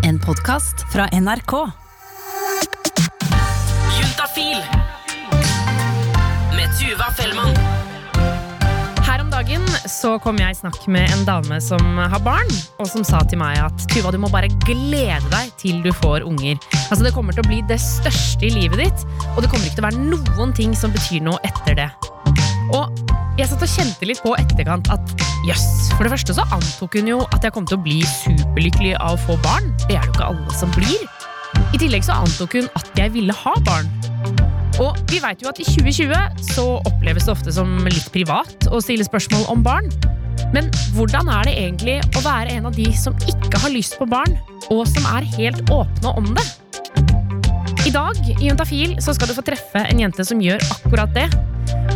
En podkast fra NRK. Juntafil med Tuva Fellmann. Her om dagen så kom jeg i snakk med en dame som har barn, og som sa til meg at Tuva, du må bare glede deg til du får unger. Altså Det kommer til å bli det største i livet ditt, og det kommer ikke til å være noen ting som betyr noe etter det. Og jeg satt og kjente litt på etterkant at jøss, for det første så antok hun jo at jeg kom til å bli superlykkelig av å få barn. Det er det jo ikke alle som blir. I tillegg så antok hun at jeg ville ha barn. Og vi vet jo at i 2020 så oppleves det ofte som litt privat å stille spørsmål om barn. Men hvordan er det egentlig å være en av de som ikke har lyst på barn, og som er helt åpne om det? I dag i Juntafil så skal du få treffe en jente som gjør akkurat det.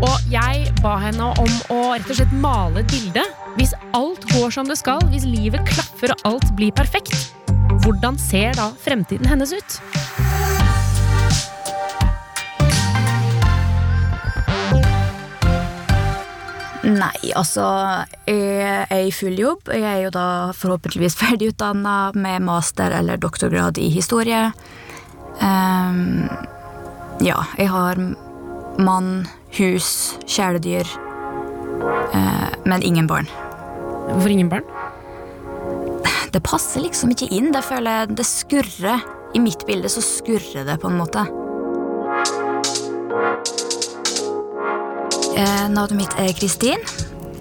Og jeg ba henne om å rett og slett male et bilde. Hvis alt går som det skal, hvis livet klaffer og alt blir perfekt, hvordan ser da fremtiden hennes ut? Nei, altså Jeg er i full jobb. Jeg er jo da forhåpentligvis ferdigutdanna med master- eller doktorgrad i historie. Um, ja, jeg har mann, hus, kjæledyr. eh, men ingen barn. Hvorfor ingen barn? Det passer liksom ikke inn. Det føler jeg det skurrer. I mitt bilde så skurrer det på en måte. Eh, Navnet mitt er Kristin.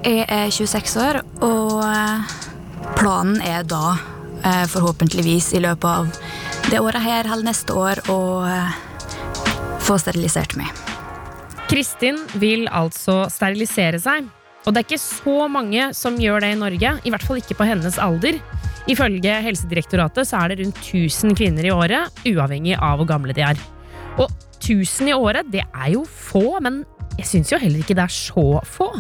Jeg er 26 år, og eh, planen er da, eh, forhåpentligvis i løpet av det året her eller neste år, å få sterilisert meg. Kristin vil altså sterilisere seg. Og det er ikke så mange som gjør det i Norge, i hvert fall ikke på hennes alder. Ifølge Helsedirektoratet så er det rundt 1000 kvinner i året, uavhengig av hvor gamle de er. Og 1000 i året, det er jo få, men jeg syns jo heller ikke det er så få.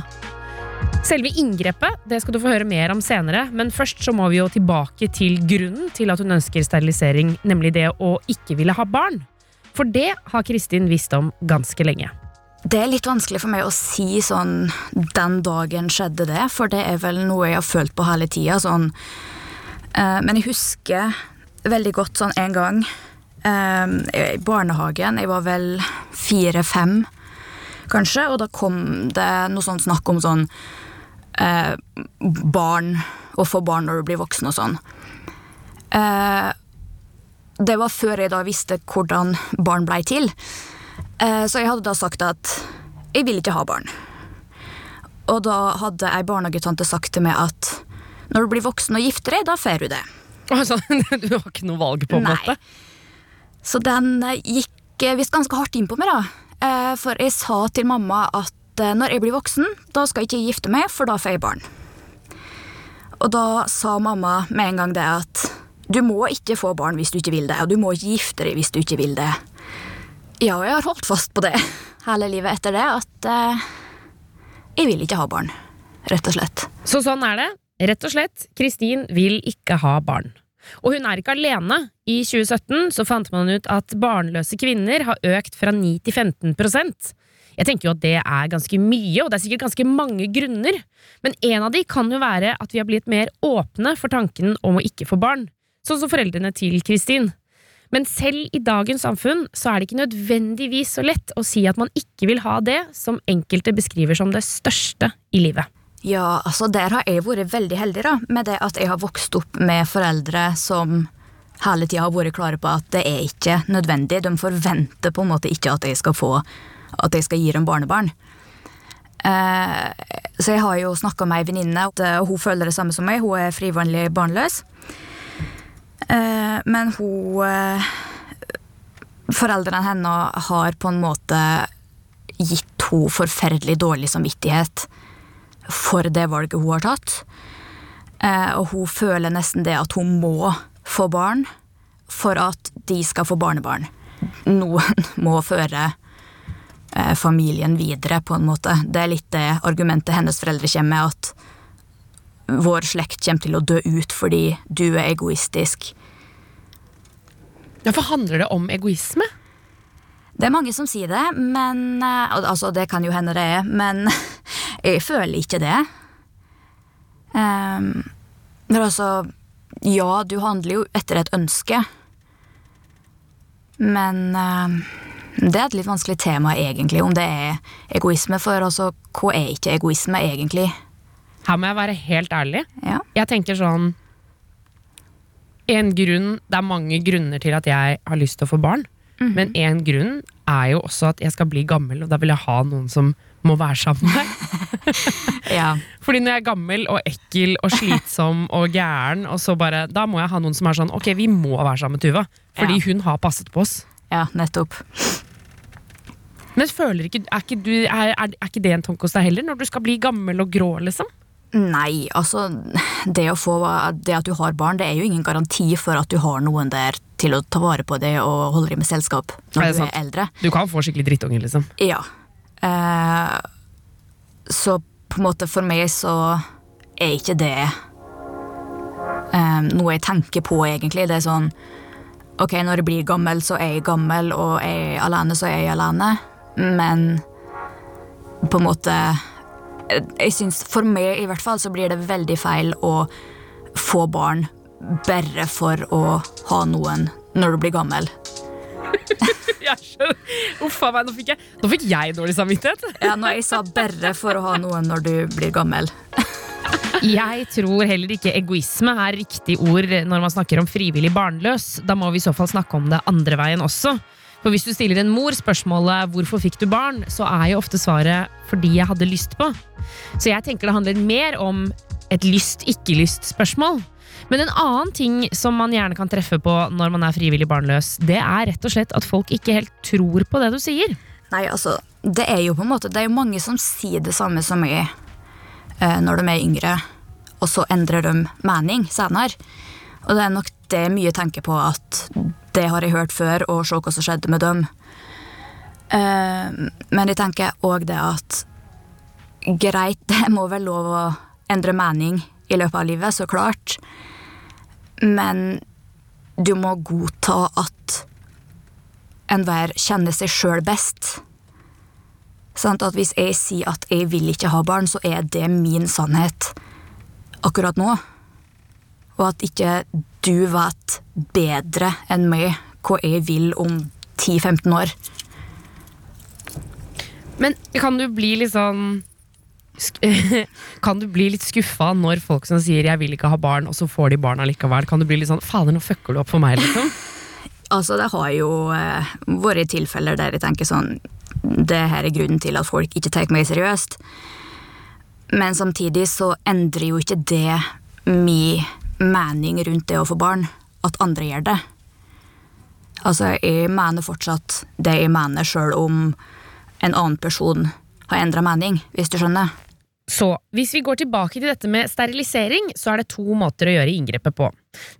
Selve inngrepet det skal du få høre mer om senere, men først så må vi jo tilbake til grunnen til at hun ønsker sterilisering, nemlig det å ikke ville ha barn. For det har Kristin visst om ganske lenge. Det er litt vanskelig for meg å si sånn den dagen skjedde det, for det er vel noe jeg har følt på hele tida. Sånn. Eh, men jeg husker veldig godt sånn en gang eh, i barnehagen. Jeg var vel fire-fem, kanskje, og da kom det noe sånn snakk om sånn eh, barn, å få barn når du blir voksen og sånn. Det var før jeg da visste hvordan barn blei til. Eh, Så jeg hadde da sagt at jeg vil ikke ha barn. Og da hadde ei barnehagetante sagt til meg at når du blir voksen og gifter deg, da får du det. Altså, du har ikke noe valg på en Nei. måte? Så den eh, gikk eh, visst ganske hardt inn på meg, da. For jeg sa til mamma at når jeg blir voksen, da skal jeg ikke gifte meg, for da får jeg barn. Og da sa mamma med en gang det at du må ikke få barn hvis du ikke vil det, og du må ikke gifte deg hvis du ikke vil det. Ja, og jeg har holdt fast på det hele livet etter det, at eh, jeg vil ikke ha barn, rett og slett. Så sånn er det. Rett og slett, Kristin vil ikke ha barn. Og hun er ikke alene. I 2017 så fant man ut at barnløse kvinner har økt fra 9 til 15% Jeg tenker jo at det er ganske mye, og det er sikkert ganske mange grunner. Men en av de kan jo være at vi har blitt mer åpne for tanken om å ikke få barn. Sånn som foreldrene til Kristin. Men selv i dagens samfunn så er det ikke nødvendigvis så lett å si at man ikke vil ha det som enkelte beskriver som det største i livet. Ja, altså der har jeg vært veldig heldig da, med det at jeg har vokst opp med foreldre som hele tida har vært klare på at det er ikke nødvendig. De forventer på en måte ikke at jeg skal få at jeg skal gi dem barnebarn. Eh, så jeg har jo snakka med ei venninne, og hun føler det samme som meg. Hun er frivillig barnløs. Eh, men hun eh, Foreldrene hennes har på en måte gitt henne forferdelig dårlig samvittighet for det valget hun har tatt. Eh, og hun føler nesten det at hun må få barn for at de skal få barnebarn. Noen må føre familien videre, på en måte. Det er litt det argumentet hennes foreldre kommer med, at vår slekt kommer til å dø ut fordi du er egoistisk. Ja, For handler det om egoisme? Det er mange som sier det, men eh, Altså, det kan jo hende det er, men jeg føler ikke det. Um, men altså ja, du handler jo etter et ønske. Men um, det er et litt vanskelig tema, egentlig, om det er egoisme. For altså, hva er ikke egoisme, egentlig? Her må jeg være helt ærlig. Ja. Jeg tenker sånn en grunn, Det er mange grunner til at jeg har lyst til å få barn. Men en grunn er jo også at jeg skal bli gammel, og da vil jeg ha noen som må være sammen med meg. ja. Fordi når jeg er gammel og ekkel og slitsom og gæren, og så bare, da må jeg ha noen som er sånn Ok, vi må være sammen med Tuva, fordi Ja. hun har passet på oss. Ja, nettopp. Men føler ikke, er, ikke du, er, er, er ikke det en tanke hos deg heller, når du skal bli gammel og grå, liksom? Nei, altså det, få, det at du har barn, det er jo ingen garanti for at du har noen der til å ta vare på det og holde deg med selskap når det du er eldre. Du kan få skikkelig drittunger, liksom. Ja. Eh, så på en måte for meg så er ikke det eh, noe jeg tenker på, egentlig. Det er sånn Ok, når jeg blir gammel, så er jeg gammel, og er jeg alene, så er jeg alene. Men på en måte Jeg syns For meg i hvert fall så blir det veldig feil å få barn bare for å ha noen når du blir gammel. Jeg skjønner. Uff a meg, nå fikk jeg, nå fikk jeg dårlig samvittighet. Ja, når jeg sa bare for å ha noen når du blir gammel. Jeg tror heller ikke egoisme er riktig ord når man snakker om frivillig barnløs. Da må vi i så fall snakke om det andre veien også. For hvis du stiller en mor spørsmålet 'hvorfor fikk du barn', så er jo ofte svaret 'fordi jeg hadde lyst på'. Så jeg tenker det handler mer om et lyst-ikke-lyst-spørsmål. Men en annen ting som man gjerne kan treffe på når man er frivillig barnløs, det er rett og slett at folk ikke helt tror på det du sier. Nei, altså, det er jo på en måte Det er jo mange som sier det samme som meg eh, når de er yngre, og så endrer de mening senere. Og det er nok det mye tenker på at det har jeg hørt før, og se hva som skjedde med dem. Eh, men jeg tenker òg det at greit, det må vel lov å endre mening i løpet av livet, så klart. Men du må godta at enhver kjenner seg sjøl best. Sånn, At hvis jeg sier at jeg vil ikke ha barn, så er det min sannhet akkurat nå. Og at ikke du vet bedre enn meg hva jeg vil om 10-15 år. Men kan du bli litt sånn Kan du bli litt skuffa når folk som sier 'jeg vil ikke ha barn', og så får de barna likevel? Kan du bli litt sånn 'fader, nå fucker du opp for meg', liksom? Altså, det har jo eh, vært tilfeller der jeg tenker sånn Det her er grunnen til at folk ikke tar meg seriøst. Men samtidig så endrer jo ikke det min mening rundt det å få barn, at andre gjør det. Altså, jeg mener fortsatt det jeg mener, sjøl om en annen person har endra mening, hvis du skjønner. Så hvis vi går tilbake til dette med sterilisering, så er det to måter å gjøre inngrepet på.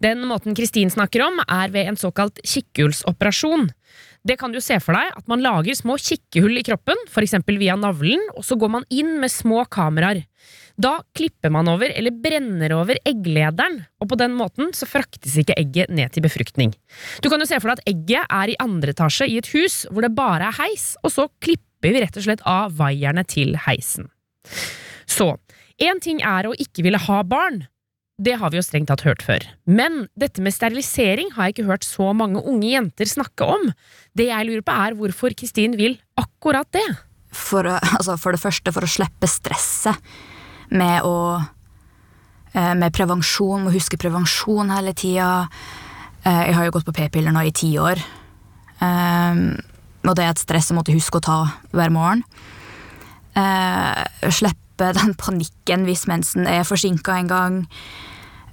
Den måten Kristin snakker om, er ved en såkalt kikkhullsoperasjon. Det kan du se for deg at man lager små kikkehull i kroppen, f.eks. via navlen, og så går man inn med små kameraer. Da klipper man over eller brenner over egglederen, og på den måten så fraktes ikke egget ned til befruktning. Du kan jo se for deg at egget er i andre etasje i et hus hvor det bare er heis, og så klipper vi rett og slett av vaierne til heisen. Så, én ting er å ikke ville ha barn. Det har vi jo strengt tatt hørt før. Men dette med sterilisering har jeg ikke hørt så mange unge jenter snakke om. Det jeg lurer på er hvorfor Kristin vil akkurat det. for, altså for det første for å slippe stresset med å eh, Med prevensjon, må huske prevensjon hele tida. Eh, Jeg har jo gått på p-piller nå i ti år. Eh, Og det er et stress jeg måtte huske å ta hver morgen. Eh, Slippe den panikken hvis mensen er forsinka en gang.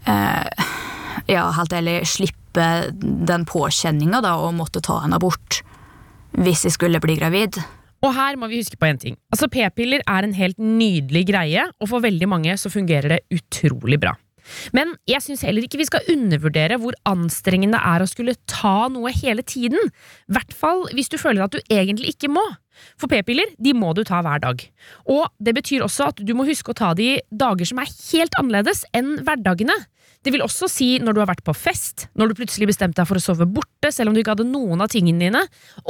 Eh, Ja, helt ærlig, slippe den påkjenninga da å måtte ta en abort hvis jeg skulle bli gravid. Og her må vi huske på en ting. Altså P-piller er en helt nydelig greie, og for veldig mange så fungerer det utrolig bra. Men jeg syns heller ikke vi skal undervurdere hvor anstrengende det er å skulle ta noe hele tiden. I hvert fall hvis du føler at du egentlig ikke må. For p-piller de må du ta hver dag. Og det betyr også at du må huske å ta de dager som er helt annerledes enn hverdagene. Det vil også si når du har vært på fest, når du plutselig bestemte deg for å sove borte, selv om du ikke hadde noen av tingene dine.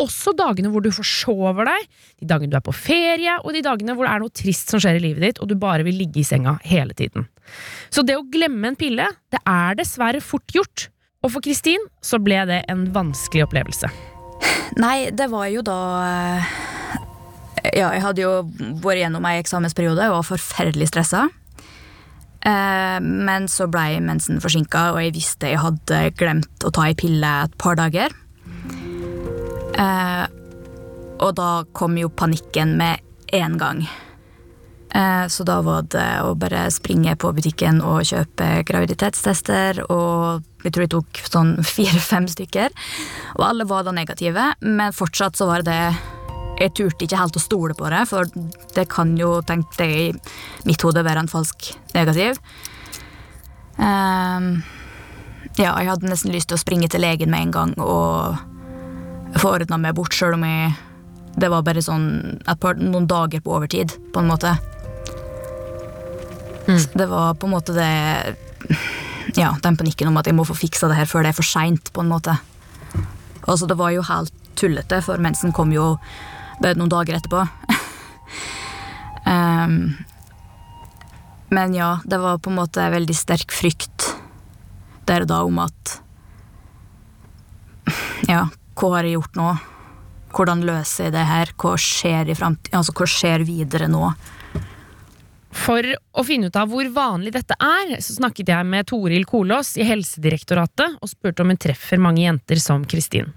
Også dagene hvor du forsover deg, de dagene du er på ferie, og de dagene hvor det er noe trist som skjer i livet ditt, og du bare vil ligge i senga hele tiden. Så det å glemme en pille, det er dessverre fort gjort. Og for Kristin så ble det en vanskelig opplevelse. Nei, det var jo da eh, Ja, jeg hadde jo vært gjennom ei eksamensperiode og var forferdelig stressa. Eh, men så ble mensen forsinka, og jeg visste jeg hadde glemt å ta ei pille et par dager. Eh, og da kom jo panikken med en gang. Eh, så da var det å bare springe på butikken og kjøpe graviditetstester, og jeg tror jeg tok sånn fire-fem stykker. Og alle var da negative, men fortsatt så var det jeg turte ikke helt å stole på det, for det kan jo, tenkte jeg i mitt hode, være en falsk negativ. Um, ja, jeg hadde nesten lyst til å springe til legen med en gang og få ordna meg bort, sjøl om jeg Det var bare sånn par, noen dager på overtid, på en måte. Mm. Det var på en måte det Ja, den panikken om at jeg må få fiksa det her før det er for seint, på en måte. Altså, det var jo helt tullete, for mensen kom jo bare noen dager etterpå. um, men ja, det var på en måte veldig sterk frykt der og da om at Ja, hva har jeg gjort nå? Hvordan løser jeg det her? Hva skjer, i altså, hva skjer videre nå? For å finne ut av hvor vanlig dette er, så snakket jeg med Toril Kolås i Helsedirektoratet og spurte om hun treffer mange jenter som Kristin.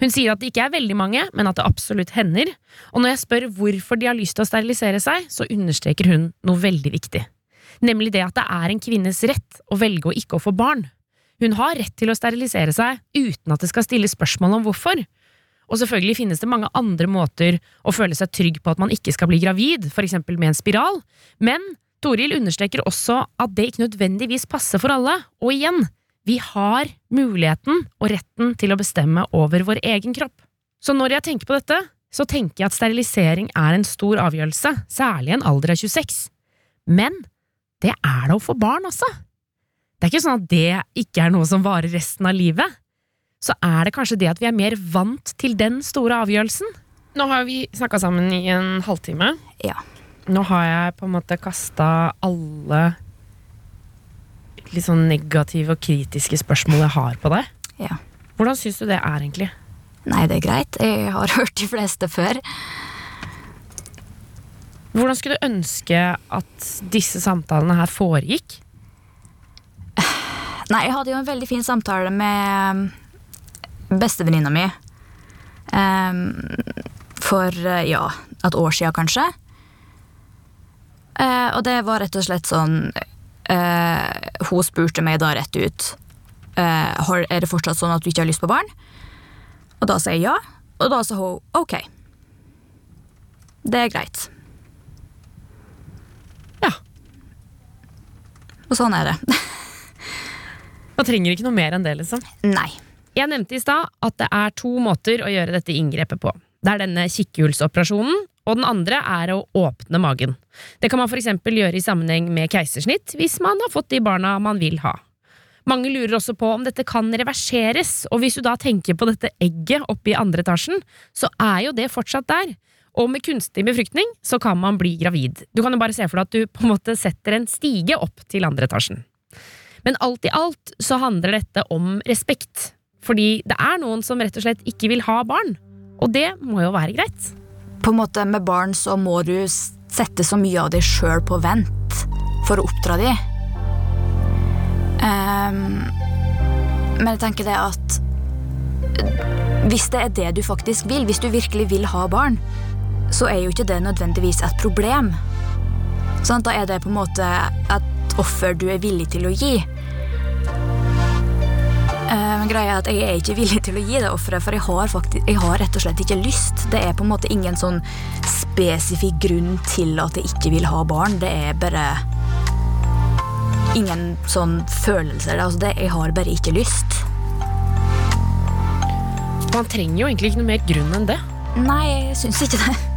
Hun sier at det ikke er veldig mange, men at det absolutt hender. Og når jeg spør hvorfor de har lyst til å sterilisere seg, så understreker hun noe veldig viktig. Nemlig det at det er en kvinnes rett å velge å ikke å få barn. Hun har rett til å sterilisere seg uten at det skal stilles spørsmål om hvorfor. Og selvfølgelig finnes det mange andre måter å føle seg trygg på at man ikke skal bli gravid, eksempel med en spiral, men Toril understreker også at det ikke nødvendigvis passer for alle, og igjen, vi har muligheten og retten til å bestemme over vår egen kropp. Så når jeg tenker på dette, så tenker jeg at sterilisering er en stor avgjørelse, særlig i en alder av 26. Men det er det å få barn, også. Det er ikke sånn at det ikke er noe som varer resten av livet. Så er det kanskje det at vi er mer vant til den store avgjørelsen. Nå har vi snakka sammen i en halvtime. Ja. Nå har jeg på en måte kasta alle litt sånn negative og kritiske spørsmål jeg har på deg. Ja. Hvordan syns du det er, egentlig? Nei, det er greit. Jeg har hørt de fleste før. Hvordan skulle du ønske at disse samtalene her foregikk? Nei, jeg hadde jo en veldig fin samtale med bestevenninna mi. Um, for ja, et år sia, kanskje. Uh, og det var rett og slett sånn Uh, hun spurte meg da rett ut eh, er det fortsatt sånn at du ikke har lyst på barn. Og da sa jeg ja, og da sa hun ok. Det er greit. Ja. Og sånn er det. Man trenger ikke noe mer enn det, liksom. Nei. Jeg nevnte i stad at det er to måter å gjøre dette inngrepet på. Det er denne kikkhullsoperasjonen, og den andre er å åpne magen. Det kan man eksempel gjøre i sammenheng med keisersnitt hvis man har fått de barna man vil ha. Mange lurer også på om dette kan reverseres, og hvis du da tenker på dette egget oppe i andre etasjen, så er jo det fortsatt der. Og med kunstig befruktning så kan man bli gravid. Du kan jo bare se for deg at du på en måte setter en stige opp til andre etasjen. Men alt i alt så handler dette om respekt. Fordi det er noen som rett og slett ikke vil ha barn. Og det må jo være greit på en måte Med barn så må du sette så mye av deg sjøl på vent for å oppdra dem. Um, men jeg tenker det at hvis det er det du faktisk vil, hvis du virkelig vil ha barn, så er jo ikke det nødvendigvis et problem. Sånn, da er det på en måte et offer du er villig til å gi. Men greia er at jeg er ikke villig til å gi det offeret, for jeg har, faktisk, jeg har, rett og slett ikke lyst. Det er på en måte ingen sånn spesifikk grunn til at jeg ikke vil ha barn. Det er bare ingen sånn følelser. Altså det, jeg har bare ikke lyst. Man trenger jo egentlig ikke noe mer grunn enn det. Nei, jeg syns ikke det.